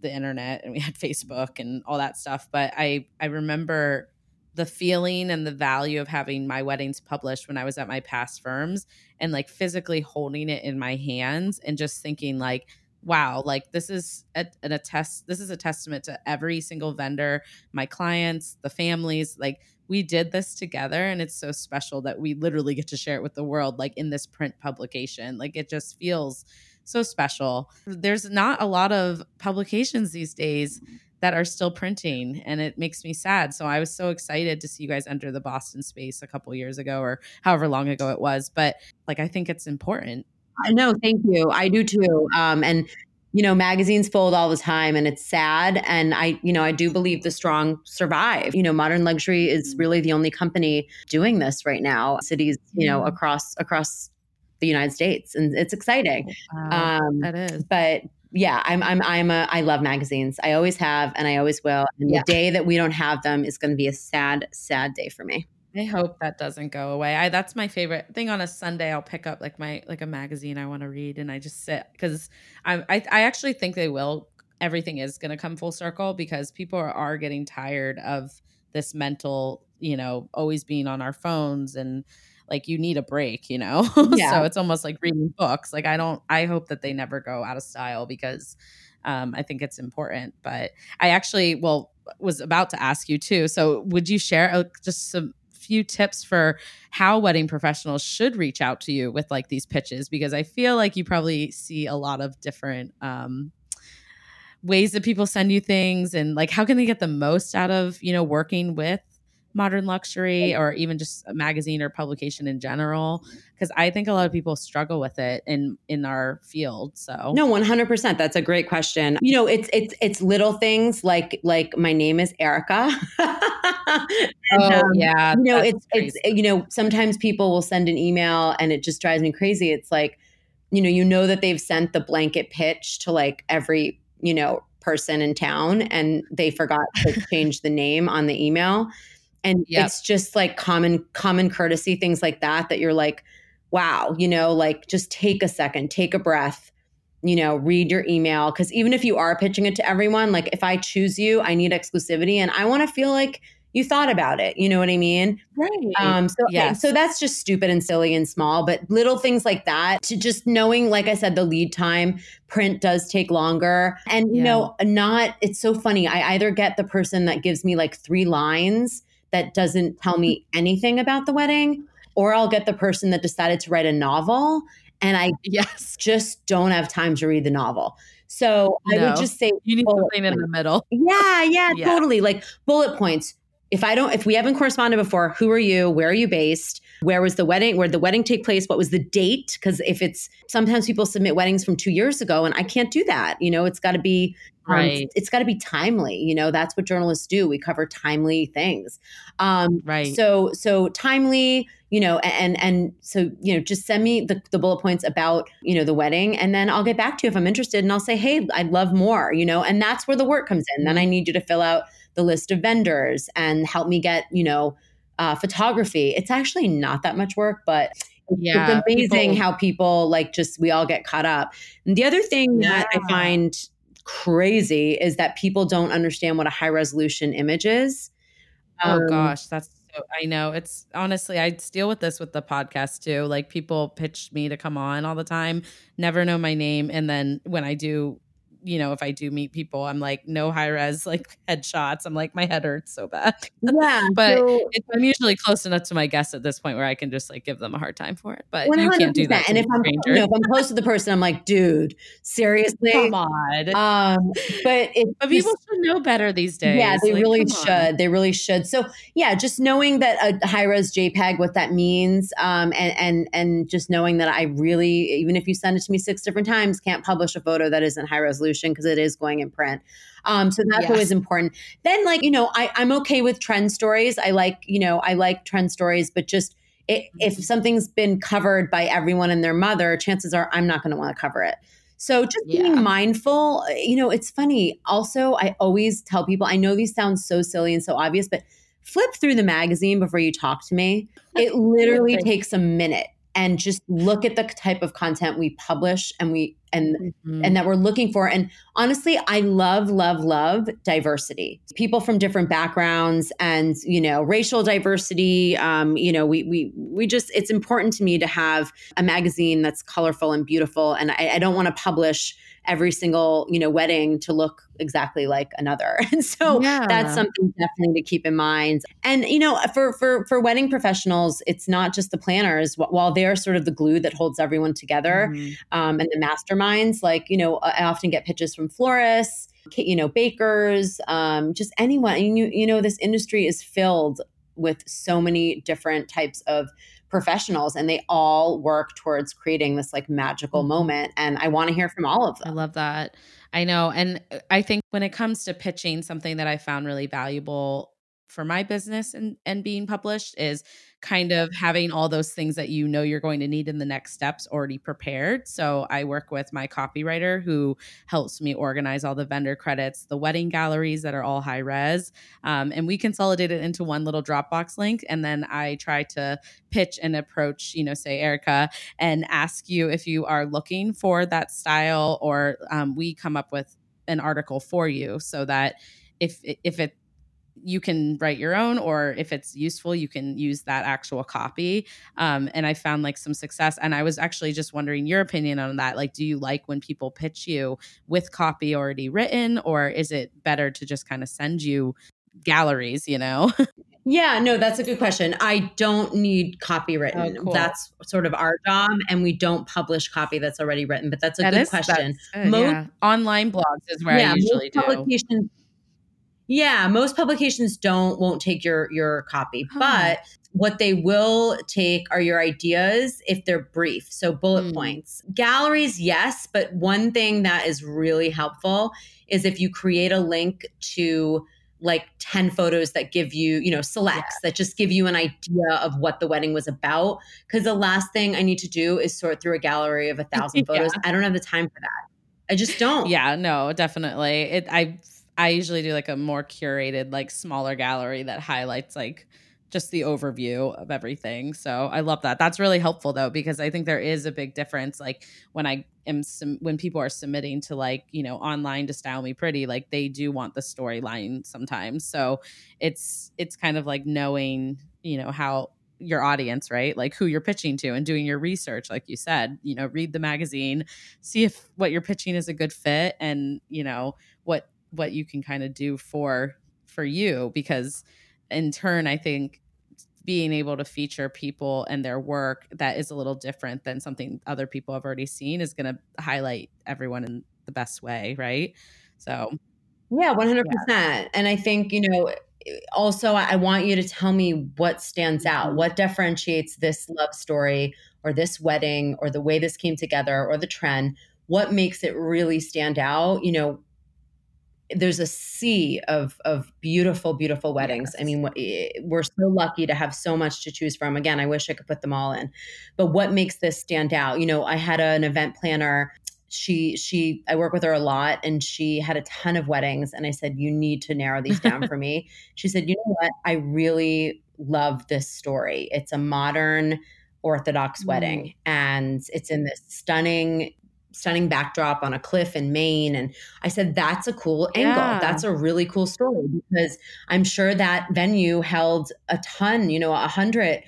the internet and we had Facebook and all that stuff, but I I remember the feeling and the value of having my weddings published when I was at my past firms and like physically holding it in my hands and just thinking like wow like this is a, an attest this is a testament to every single vendor my clients the families like we did this together and it's so special that we literally get to share it with the world like in this print publication. Like it just feels so special. There's not a lot of publications these days that are still printing and it makes me sad. So i was so excited to see you guys enter the boston space a couple years ago or however long ago it was but like i think it's important. I know thank you. I do too. Um, and you know magazines fold all the time and it's sad and i you know i do believe the strong survive. You know modern luxury is mm. really the only company doing this right now cities you know across across the united states and it's exciting. Wow, um, that is. but yeah, I'm I'm I'm a I love magazines. I always have and I always will. And yeah. the day that we don't have them is going to be a sad sad day for me. I hope that doesn't go away. I that's my favorite thing on a Sunday. I'll pick up like my like a magazine I want to read, and I just sit because I, I I actually think they will. Everything is going to come full circle because people are, are getting tired of this mental, you know, always being on our phones and like you need a break, you know. *laughs* Yeah. so it's almost like reading books. Like I don't. I hope that they never go out of style because um, I think it's important. But I actually, well, was about to ask you too. So would you share uh, just some few tips for how wedding professionals should reach out to you with like these pitches because I feel like you probably see a lot of different um, ways that people send you things and like how can they get the most out of you know working with modern luxury or even just a magazine or publication in general because i think a lot of people struggle with it in in our field so. No 100% that's a great question. You know it's it's it's little things like like my name is erica. *laughs* And, oh um, yeah you know it's crazy. it's you know sometimes people will send an email and it just drives me crazy. It's like you know you know that they've sent the blanket pitch to like every you know person in town and they forgot to *laughs* change the name on the email and yep. it's just like common common courtesy things like that that you're like wow you know like just take a second take a breath you know read your email. Because even if you are pitching it to everyone like if i choose you i need exclusivity and i want to feel like you thought about it you know what i mean? Right. Um so yeah so that's just stupid and silly and small but little things like that to just knowing like i said the lead time print does take longer. And you yeah. know not it's so funny i either get the person that gives me like three lines that doesn't tell me mm-hmm. anything about the wedding, or I'll get the person that decided to write a novel and I yes just don't have time to read the novel. So no. I would just say you need something in the middle. Yeah, yeah, *laughs* yeah, totally. Like bullet points. If I don't, if we haven't corresponded before, who are you? Where are you based? Where was the wedding? Where did the wedding take place? What was the date? Because if it's sometimes people submit weddings from two years ago, and I can't do that. You know, it's got to be um, right. it's got to be timely. You know, that's what journalists do. We cover timely things. Um, right. So so timely. You know, and and so you know, just send me the, the bullet points about you know the wedding, and then I'll get back to you if I'm interested, and I'll say, hey, I'd love more. You know, and that's where the work comes in. Then I need you to fill out the list of vendors and help me get you know uh, photography. It's actually not that much work, but yeah, it's amazing people, how people like just we all get caught up. And the other thing yeah. that I find crazy is that people don't understand what a high resolution image is. Oh um, gosh, that's so, I know. It's honestly, I deal with this with the podcast too. Like people pitch me to come on all the time, never know my name, and then when I do you know, if I do meet people, I'm like, no high res, like headshots. I'm like, my head hurts so bad. Yeah. *laughs* but so, I'm usually close enough to my guests at this point where I can just like give them a hard time for it. But 100%. you can't do that. And if I'm, you know, if I'm close to the person, I'm like, dude, seriously? Come on. Um, but, but people should know better these days. Yeah, they like, really should. On. They really should. So yeah, just knowing that a high res JPEG, what that means, um, and, and, and just knowing that I really, even if you send it to me six different times, can't publish a photo that isn't high resolution resolution because it is going in print. Um, so that's yes. always important. Then, like, you know, I, I'm okay with trend stories. I like, you know, I like trend stories, but just it, if mm-hmm. something's been covered by everyone and their mother, chances are I'm not going to want to cover it. So just yeah. being mindful, you know, it's funny. Also, I always tell people, I know these sound so silly and so obvious, but flip through the magazine before you talk to me. It literally takes a minute and just look at the type of content we publish and we and mm-hmm. and that we're looking for. And honestly i love love love diversity. People from different backgrounds and you know racial diversity um, you know we we we just it's important to me to have a magazine that's colorful and beautiful. And i, I don't want to publish every single you know wedding to look exactly like another *laughs* and so yeah. that's something definitely to keep in mind and you know for for for wedding professionals it's not just the planners while they're sort of the glue that holds everyone together mm-hmm. um, and the masterminds like you know i often get pitches from florists you know bakers um, just anyone you, you know this industry is filled with so many different types of professionals and they all work towards creating this like magical mm-hmm. moment and i want to hear from all of them i love that i know and uh, i think when it comes to pitching something that i found really valuable for my business and and being published is kind of having all those things that you know you're going to need in the next steps already prepared. So I work with my copywriter who helps me organize all the vendor credits, the wedding galleries that are all high res, um, and we consolidate it into one little Dropbox link. And then I try to pitch and approach, you know, say Erica, and ask you if you are looking for that style, or um, we come up with an article for you so that if if it you can write your own or if it's useful you can use that actual copy. Um, and i found like some success and i was actually just wondering your opinion on that. Like do you like when people pitch you with copy already written or is it better to just kind of send you galleries you know? *laughs* Yeah no that's a good question. I don't need copy written. oh, cool. that's sort of our job and we don't publish copy that's already written but that's a that good is, question. good, most, yeah. online blogs is where yeah, i usually do yeah, most publications don't won't take your your copy, huh. but what they will take are your ideas if they're brief, so bullet mm. points. Galleries, yes, but one thing that is really helpful is if you create a link to like 10 photos that give you, you know, selects that just give you an idea of what the wedding was about. Because the last thing I need to do is sort through a gallery of a thousand *laughs* photos. yeah. I don't have the time for that. I just don't. Yeah, no, definitely. It I I usually do like a more curated, like smaller gallery that highlights like just the overview of everything. So I love that. That's really helpful though because I think there is a big difference. Like when I am when people are submitting to like you know online to style me pretty, like they do want the storyline sometimes. So it's it's kind of like knowing you know how your audience, right? Like who you're pitching to and doing your research, like you said, you know, read the magazine, see if what you're pitching is a good fit and, you know, what what you can kind of do for for you because in turn i think being able to feature people and their work that is a little different than something other people have already seen is going to highlight everyone in the best way right? So yeah 100% yeah. and i think you know also i want you to tell me what stands out. Mm-hmm. what differentiates this love story or this wedding or the way this came together or the trend? What makes it really stand out? You know there's a sea of of beautiful beautiful weddings. Yes. i mean eh, we're so lucky to have so much to choose from. Again i wish i could put them all in. But what makes this stand out you know i had an event planner. She she i work with her a lot and she had a ton of weddings and i said you need to narrow these down for *laughs* me. She said you know what? I really love this story. It's a modern orthodox mm. wedding and it's in this stunning stunning backdrop on a cliff in Maine. And I said, that's a cool angle. Yeah. That's a really cool story because I'm sure that venue held a ton, you know, a hundred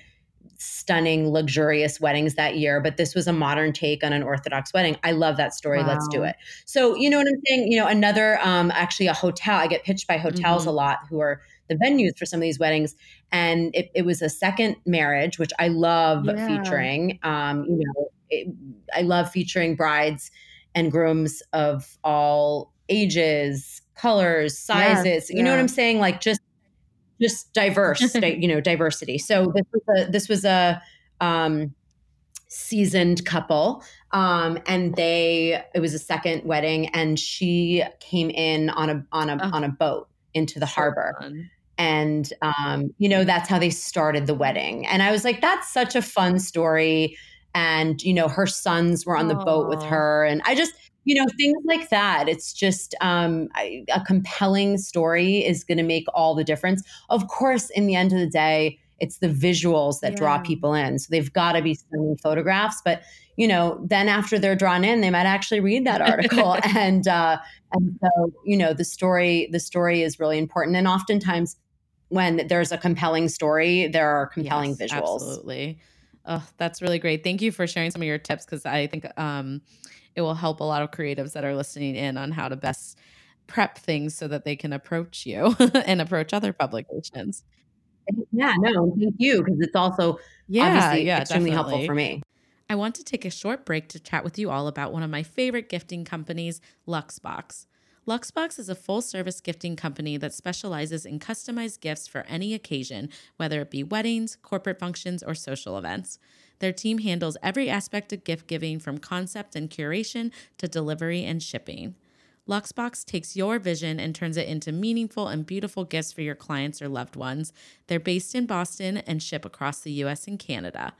stunning, luxurious weddings that year, but this was a modern take on an Orthodox wedding. I love that story. Wow. Let's do it. So, you know what I'm saying? You know, another, um, actually a hotel, I get pitched by hotels mm-hmm. a lot who are the venues for some of these weddings. And it, it was a second marriage, which I love yeah. featuring. Um, you know, it, I love featuring brides and grooms of all ages, colors, sizes. Yeah, you know what I'm saying? Like just just diverse, *laughs* you know, diversity. So this was a this was a um, seasoned couple, um, and they it was a second wedding, and she came in on a on a oh, on a boat into the so harbor. Fun. And um, you know that's how they started the wedding, and I was like, "That's such a fun story." And you know her sons were on the Aww. boat with her and i just you know things like that it's just um, I, a compelling story is going to make all the difference of course in the end of the day it's the visuals that yeah. draw people in so they've got to be stunning photographs but you know then after they're drawn in they might actually read that article *laughs* and uh, and so you know the story the story is really important and oftentimes when there's a compelling story there are compelling yes, visuals absolutely Oh, that's really great. Thank you for sharing some of your tips because I think um, it will help a lot of creatives that are listening in on how to best prep things so that they can approach you *laughs* and approach other publications. Yeah, no, thank you because it's also yeah, obviously yeah, extremely definitely. helpful for me. I want to take a short break to chat with you all about one of my favorite gifting companies, Luxbox. Luxbox is a full service gifting company that specializes in customized gifts for any occasion, whether it be weddings, corporate functions, or social events. Their team handles every aspect of gift giving from concept and curation to delivery and shipping. Luxbox takes your vision and turns it into meaningful and beautiful gifts for your clients or loved ones. They're based in Boston and ship across the US and Canada.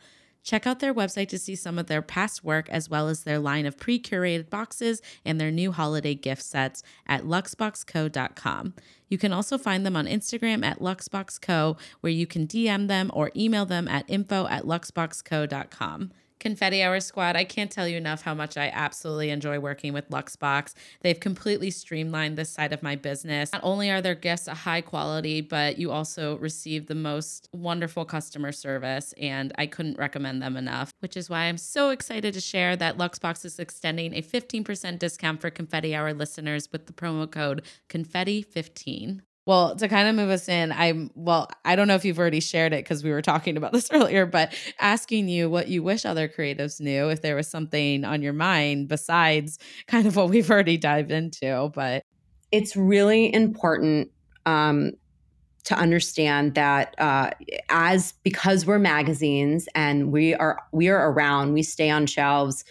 Check out their website to see some of their past work as well as their line of pre curated boxes and their new holiday gift sets at luxboxco.com. You can also find them on Instagram at luxboxco, where you can DM them or email them at info at luxboxco.com. Confetti Hour Squad, I can't tell you enough how much I absolutely enjoy working with Luxbox. They've completely streamlined this side of my business. Not only are their gifts a high quality, but you also receive the most wonderful customer service, and I couldn't recommend them enough, which is why I'm so excited to share that Luxbox is extending a 15% discount for Confetti Hour listeners with the promo code Confetti15. Well, to kind of move us in, I'm well, I don't know if you've already shared it because we were talking about this *laughs* earlier, but asking you what you wish other creatives knew, if there was something on your mind besides kind of what we've already dived into. But it's really important um, to understand that uh, as because we're magazines and we are we are around, we stay on shelves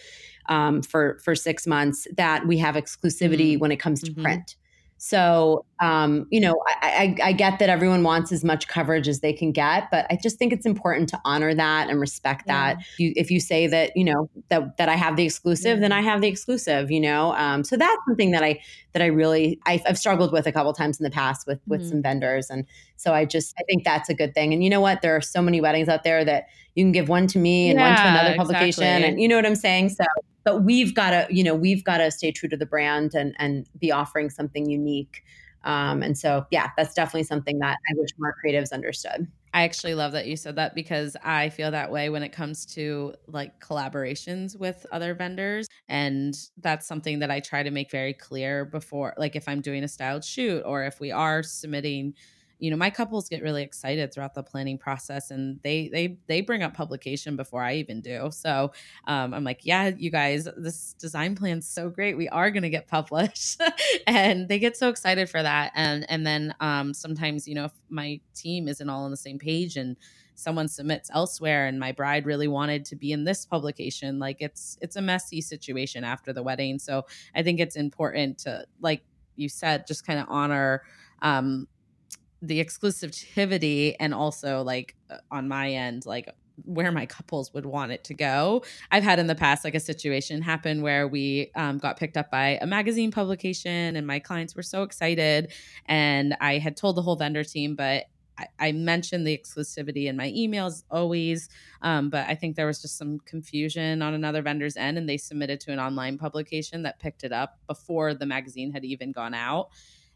um, for for six months, that we have exclusivity mm-hmm. when it comes to mm-hmm. print. So, um, you know, I, I, I, get that everyone wants as much coverage as they can get, but I just think it's important to honor that and respect yeah. that. You, if you say that, you know, that that I have the exclusive, yeah. then I have the exclusive. You know, um, so that's something that I that I really I, have struggled with a couple times in the past with with mm-hmm. some vendors, and so I just I think that's a good thing. And you know what? There are so many weddings out there that you can give one to me and yeah, one to another publication, exactly. and you know what I'm saying. So but we've got to you know we've got to stay true to the brand and and be offering something unique. Um, and so yeah that's definitely something that i wish more creatives understood. I actually love that you said that because i feel that way when it comes to like collaborations with other vendors and that's something that i try to make very clear before like if i'm doing a styled shoot or if we are submitting you know my couples get really excited throughout the planning process and they they they bring up publication before i even do. So um, i'm like yeah you guys this design plan's so great. We are going to get *laughs* published. And they get so excited for that. And and then um, sometimes you know if my team isn't all on the same page and someone submits elsewhere and my bride really wanted to be in this publication like it's it's a messy situation after the wedding. So i think it's important to like you said just kind of honor um, the exclusivity and also like uh, on my end like where my couples would want it to go. I've had in the past like a situation happen where we um, got picked up by a magazine publication and my clients were so excited. And I had told the whole vendor team, but I, I mentioned the exclusivity in my emails always. Um, but I think there was just some confusion on another vendor's end and they submitted to an online publication that picked it up before the magazine had even gone out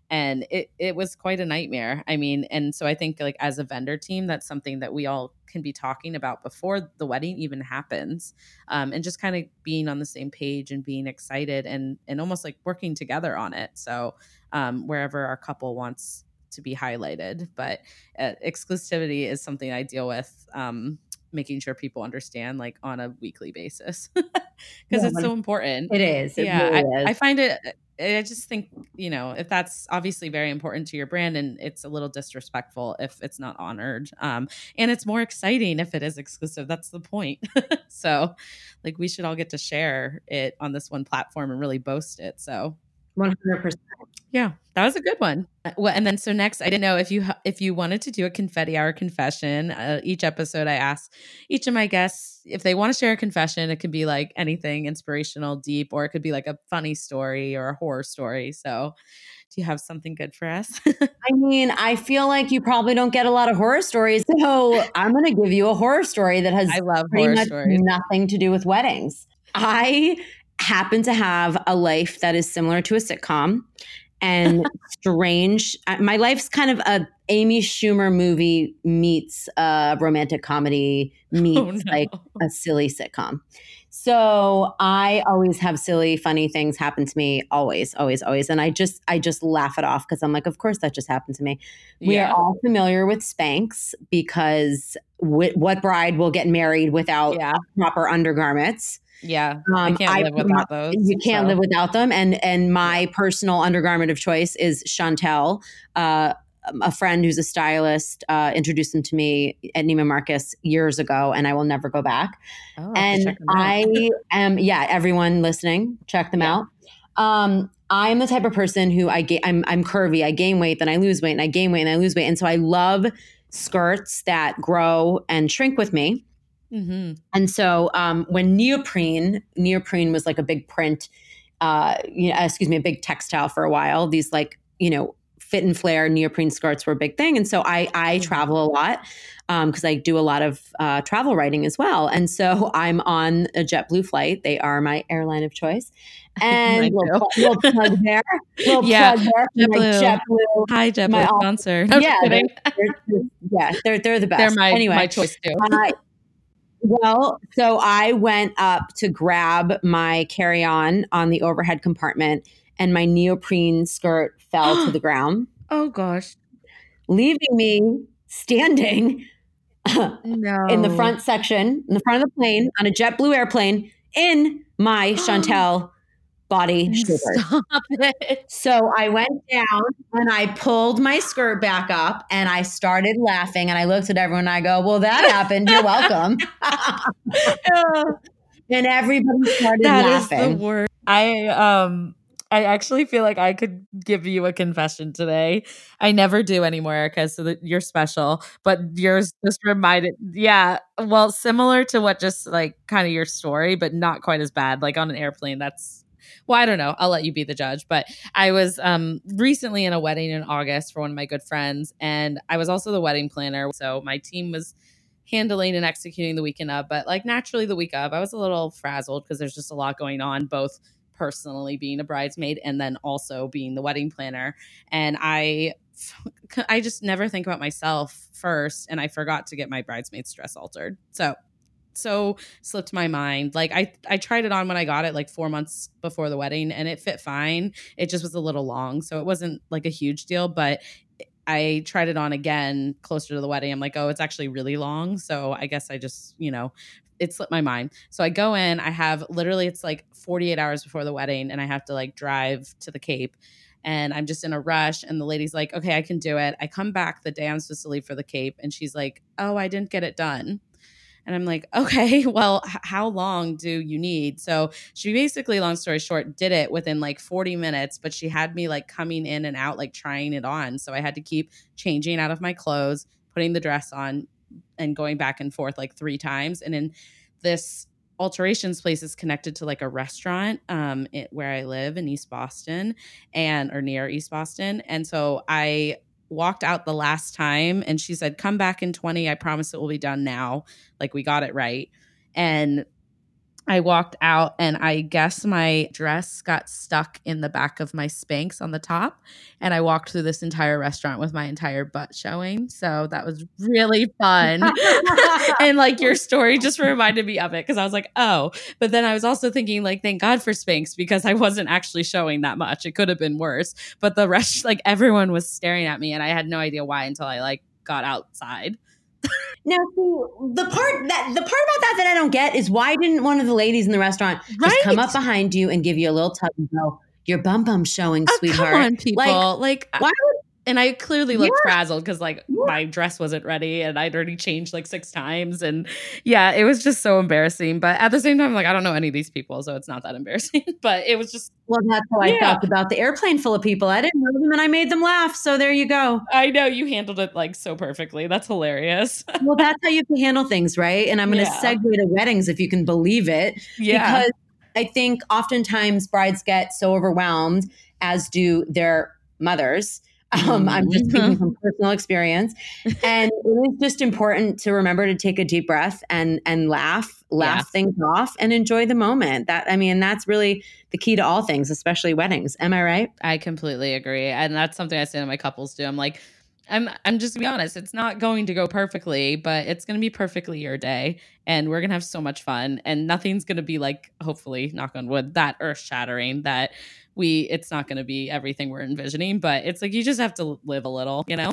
and it it was quite a nightmare i mean and so i think like as a vendor team that's something that we all can be talking about before the wedding even happens um, and just kind of being on the same page and being excited and and almost like working together on it so um, wherever our couple wants to be highlighted but uh, exclusivity is something i deal with um, making sure people understand like on a weekly basis *laughs* because yeah, it's so important it is it yeah really I, is. I find it I just think, you know, if that's obviously very important to your brand and it's a little disrespectful if it's not honored. Um, and it's more exciting if it is exclusive. That's the point. *laughs* so, like, we should all get to share it on this one platform and really boast it. So, 100%. Yeah, that was a good one. Uh, well, and then so next, I didn't know if you if you wanted to do a confetti hour confession. Uh, each episode, I ask each of my guests if they want to share a confession. It could be like anything inspirational, deep, or it could be like a funny story or a horror story. So, do you have something good for us? *laughs* I mean, I feel like you probably don't get a lot of horror stories, *laughs* so I'm going to give you a horror story that has I love pretty much stories. nothing to do with weddings. I happen to have a life that is similar to a sitcom and *laughs* strange. Uh, my life's kind of a Amy Schumer movie meets a romantic comedy oh, meets oh, no. like a silly sitcom. So I always have silly, funny things happen to me. Always, always, always, and I just, I just laugh it off because I'm like, of course that just happened to me. We yeah. are all familiar with Spanx because wh- what bride will get married without yeah. proper undergarments? Yeah, um, I can't I, live without those. You can't so. live without them. And and my personal undergarment of choice is Chantelle. Uh, a friend who's a stylist uh, introduced them to me at Neiman Marcus years ago, and I will never go back. Oh, and I *laughs* am, yeah, everyone listening, check them yeah. out. Um, I'm the type of person who I ga- I'm I'm curvy. I gain weight, then I lose weight, and I gain weight, and I lose weight. And so I love skirts that grow and shrink with me. Mm-hmm. And so um, when neoprene, neoprene was like a big print, uh, you know, excuse me, a big textile for a while. These like you know fit and flare neoprene skirts were a big thing, and so I I mm-hmm. travel a lot because um, I do a lot of uh, travel writing as well. And so *laughs* I'm on a JetBlue flight. They are my airline of choice. *laughs* And we'll, we'll, plug there. We'll *laughs* yeah. plug there. JetBlue. JetBlue. Hi, JetBlue my, sponsor. Yeah, they're, they're, yeah, they're they're the best. They're my anyway, my choice too. Uh, well, so I went up to grab my carry on on the overhead compartment, and my neoprene skirt fell to the *gasps* ground. Oh gosh, leaving me standing no. in the front section, in the front of the plane on a JetBlue airplane in my *gasps* Chantelle body Stop *laughs* it. So I went down and I pulled my skirt back up and I started laughing and I looked at everyone and I go, Well, that happened. You're welcome. *laughs* *laughs* and everybody started that laughing. Is the word. I um I actually feel like I could give you a confession today. I never do anymore, Erica, so that you're special. But yours just reminded, yeah, well, similar to what just like kind of your story, but not quite as bad. Like on an airplane, that's well, I don't know. I'll let you be the judge. But I was um, recently in a wedding in August for one of my good friends, and I was also the wedding planner. So my team was handling and executing the weekend of, but like naturally the week of, I was a little frazzled because there's just a lot going on, both personally being a bridesmaid and then also being the wedding planner. And I I just never think about myself first and I forgot to get my bridesmaid's dress altered. So so slipped my mind. Like I I tried it on when I got it like 4 months before the wedding and it fit fine. It just was a little long, so it wasn't like a huge deal, but I tried it on again closer to the wedding. I'm like, "Oh, it's actually really long." So I guess I just, you know, it slipped my mind. So I go in, I have literally it's like 48 hours before the wedding and I have to like drive to the Cape and I'm just in a rush and the lady's like, "Okay, I can do it." I come back the day I'm supposed to leave for the Cape and she's like, "Oh, I didn't get it done." And I'm like, okay, *laughs* well, how long do you need? So she basically, long story short, did it within like 40 minutes, but she had me like coming in and out, like trying it on. So I had to keep changing out of my clothes, putting the dress on, and going back and forth like three times. And in this alterations place is connected to like a restaurant um it, where i live in east boston and or near east boston and so i walked out the last time and she said come back in 20 i promise it will be done now. Like we got it right. And I walked out and I guess my dress got stuck in the back of my Spanx on the top. And I walked through this entire restaurant with my entire butt showing. So that was really fun. *laughs* and like your story just reminded me of it because I was like, oh. But then I was also thinking, like, thank God for Spanx because I wasn't actually showing that much. It could have been worse. But the rest, like, everyone was staring at me and I had no idea why until I like got outside. Now, the part that the part about that that I don't get is why didn't one of the ladies in the restaurant just come up behind you and give you a little tug and go, "Your bum bum showing, oh, sweetheart." Come on, people! Like, like why would and I clearly looked yeah. frazzled because like yeah. my dress wasn't ready and I'd already changed like six times. And yeah, it was just so embarrassing. But at the same time, like I don't know any of these people, so it's not that embarrassing. *laughs* but it was just Well, that's how yeah. I felt about the airplane full of people. I didn't know them and I made them laugh. So there you go. I know you handled it like so perfectly. That's hilarious. *laughs* well, that's how you can handle things, right? And I'm gonna segue to weddings if you can believe it. Yeah. Because I think oftentimes brides get so overwhelmed, as do their mothers um, I'm just speaking mm-hmm. from personal experience, and it is just important to remember to take a deep breath and and laugh, laugh yeah. things off, and enjoy the moment. That I mean, that's really the key to all things, especially weddings. Am I right? I completely agree, and that's something I say to my couples too. I'm like, I'm I'm just to be honest, it's not going to go perfectly, but it's going to be perfectly your day and we're going to have so much fun and nothing's going to be like hopefully knock on wood that earth shattering that we it's not going to be everything we're envisioning, but it's like you just have to live a little, you know.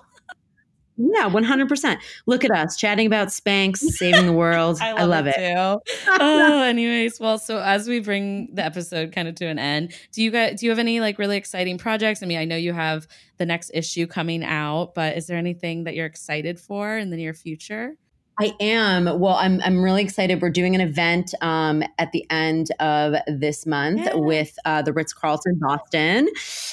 Yeah, 100%. Look at us chatting about Spanx, *laughs* saving the world. I love, I love it, it. too. *laughs* oh, anyways, well, so as we bring the episode kind of to an end, do you guys do you have any like really exciting projects? I mean, I know you have the next issue coming out, but is there anything that you're excited for in the near future? I am. Well, I'm I'm really excited. We're doing an event um, at the end of this month yeah. with uh, the Ritz Carlton Boston,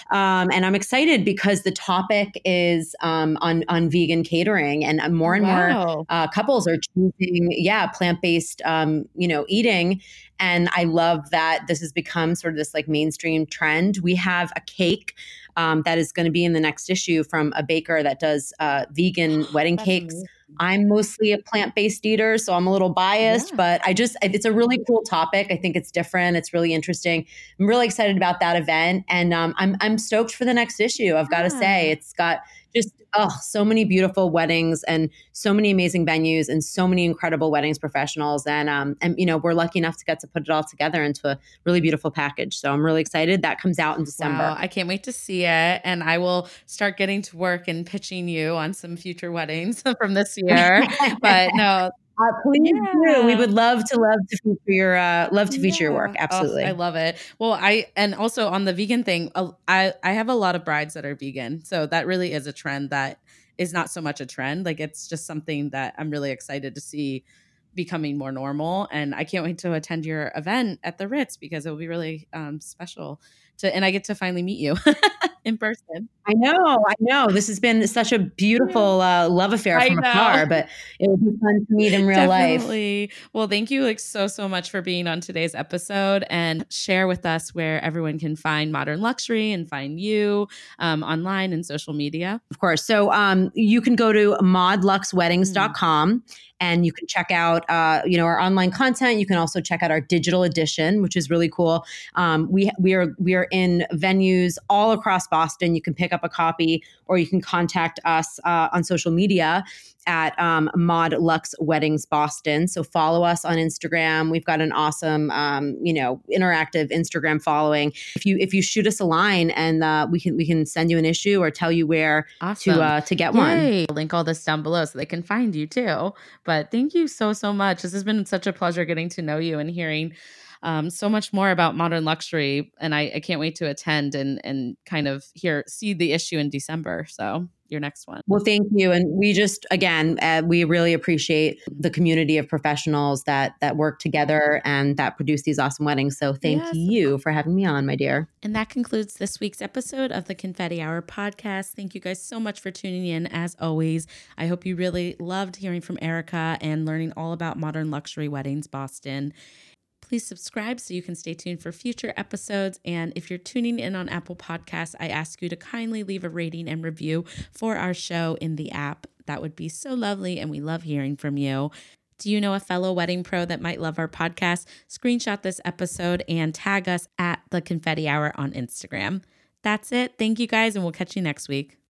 um, and I'm excited because the topic is um, on on vegan catering, and more and wow. more uh, couples are choosing, yeah, plant based, um, you know, eating. And I love that this has become sort of this like mainstream trend. We have a cake um, that is going to be in the next issue from a baker that does uh, vegan *gasps* wedding cakes. Amazing I'm mostly a plant based eater, so I'm a little biased, yeah. but I just, it's a really cool topic. I think it's different. It's really interesting. I'm really excited about that event. And um, I'm, I'm stoked for the next issue. I've got to say, it's got just oh so many beautiful weddings and so many amazing venues and so many incredible weddings professionals. And um and you know we're lucky enough to get to put it all together into a really beautiful package. So i'm really excited. That comes out in december. Wow, i can't wait to see it. And i will start getting to work and pitching you on some future weddings *laughs* from this year. *laughs* But no uh, please yeah. do. We would love to love to feature your uh, love to feature yeah. your work. Absolutely, oh, I love it. Well, I and also on the vegan thing, uh, I I have a lot of brides that are vegan, so that really is a trend that is not so much a trend. Like it's just something that I'm really excited to see becoming more normal, and I can't wait to attend your event at the Ritz because it will be really um, special to, and I get to finally meet you. *laughs* in person. I know, I know. This has been such a beautiful uh, love affair from afar, but it would be fun to meet in real Definitely. life. Well, thank you like so so much for being on today's episode and share with us where everyone can find modern luxury and find you um, online and social media. Of course. So um, you can go to modluxweddings.com. Mm-hmm and you can check out uh, you know our online content you can also check out our digital edition which is really cool um, we we are we are in venues all across Boston. You can pick up a copy or you can contact us uh, on social media at um, Mod Lux Weddings Boston. So follow us on Instagram. We've got an awesome, um, you know, interactive Instagram following. If you if you shoot us a line and uh, we can we can send you an issue or tell you where awesome. to uh, to get Yay. one. I'll link all this down below so they can find you too. But thank you so so much. This has been such a pleasure getting to know you and hearing um, so much more about modern luxury, and I, I can't wait to attend and and kind of hear see the issue in December. So your next one. Well, thank you, and we just again uh, we really appreciate the community of professionals that that work together and that produce these awesome weddings. So thank yes. you for having me on, my dear. And that concludes this week's episode of the Confetti Hour podcast. Thank you guys so much for tuning in. As always, I hope you really loved hearing from Erica and learning all about modern luxury weddings, Boston. Please subscribe so you can stay tuned for future episodes. And if you're tuning in on Apple Podcasts, I ask you to kindly leave a rating and review for our show in the app. That would be so lovely, and we love hearing from you. Do you know a fellow wedding pro that might love our podcast? Screenshot this episode and tag us at the Confetti Hour on Instagram. That's it. Thank you guys, and we'll catch you next week.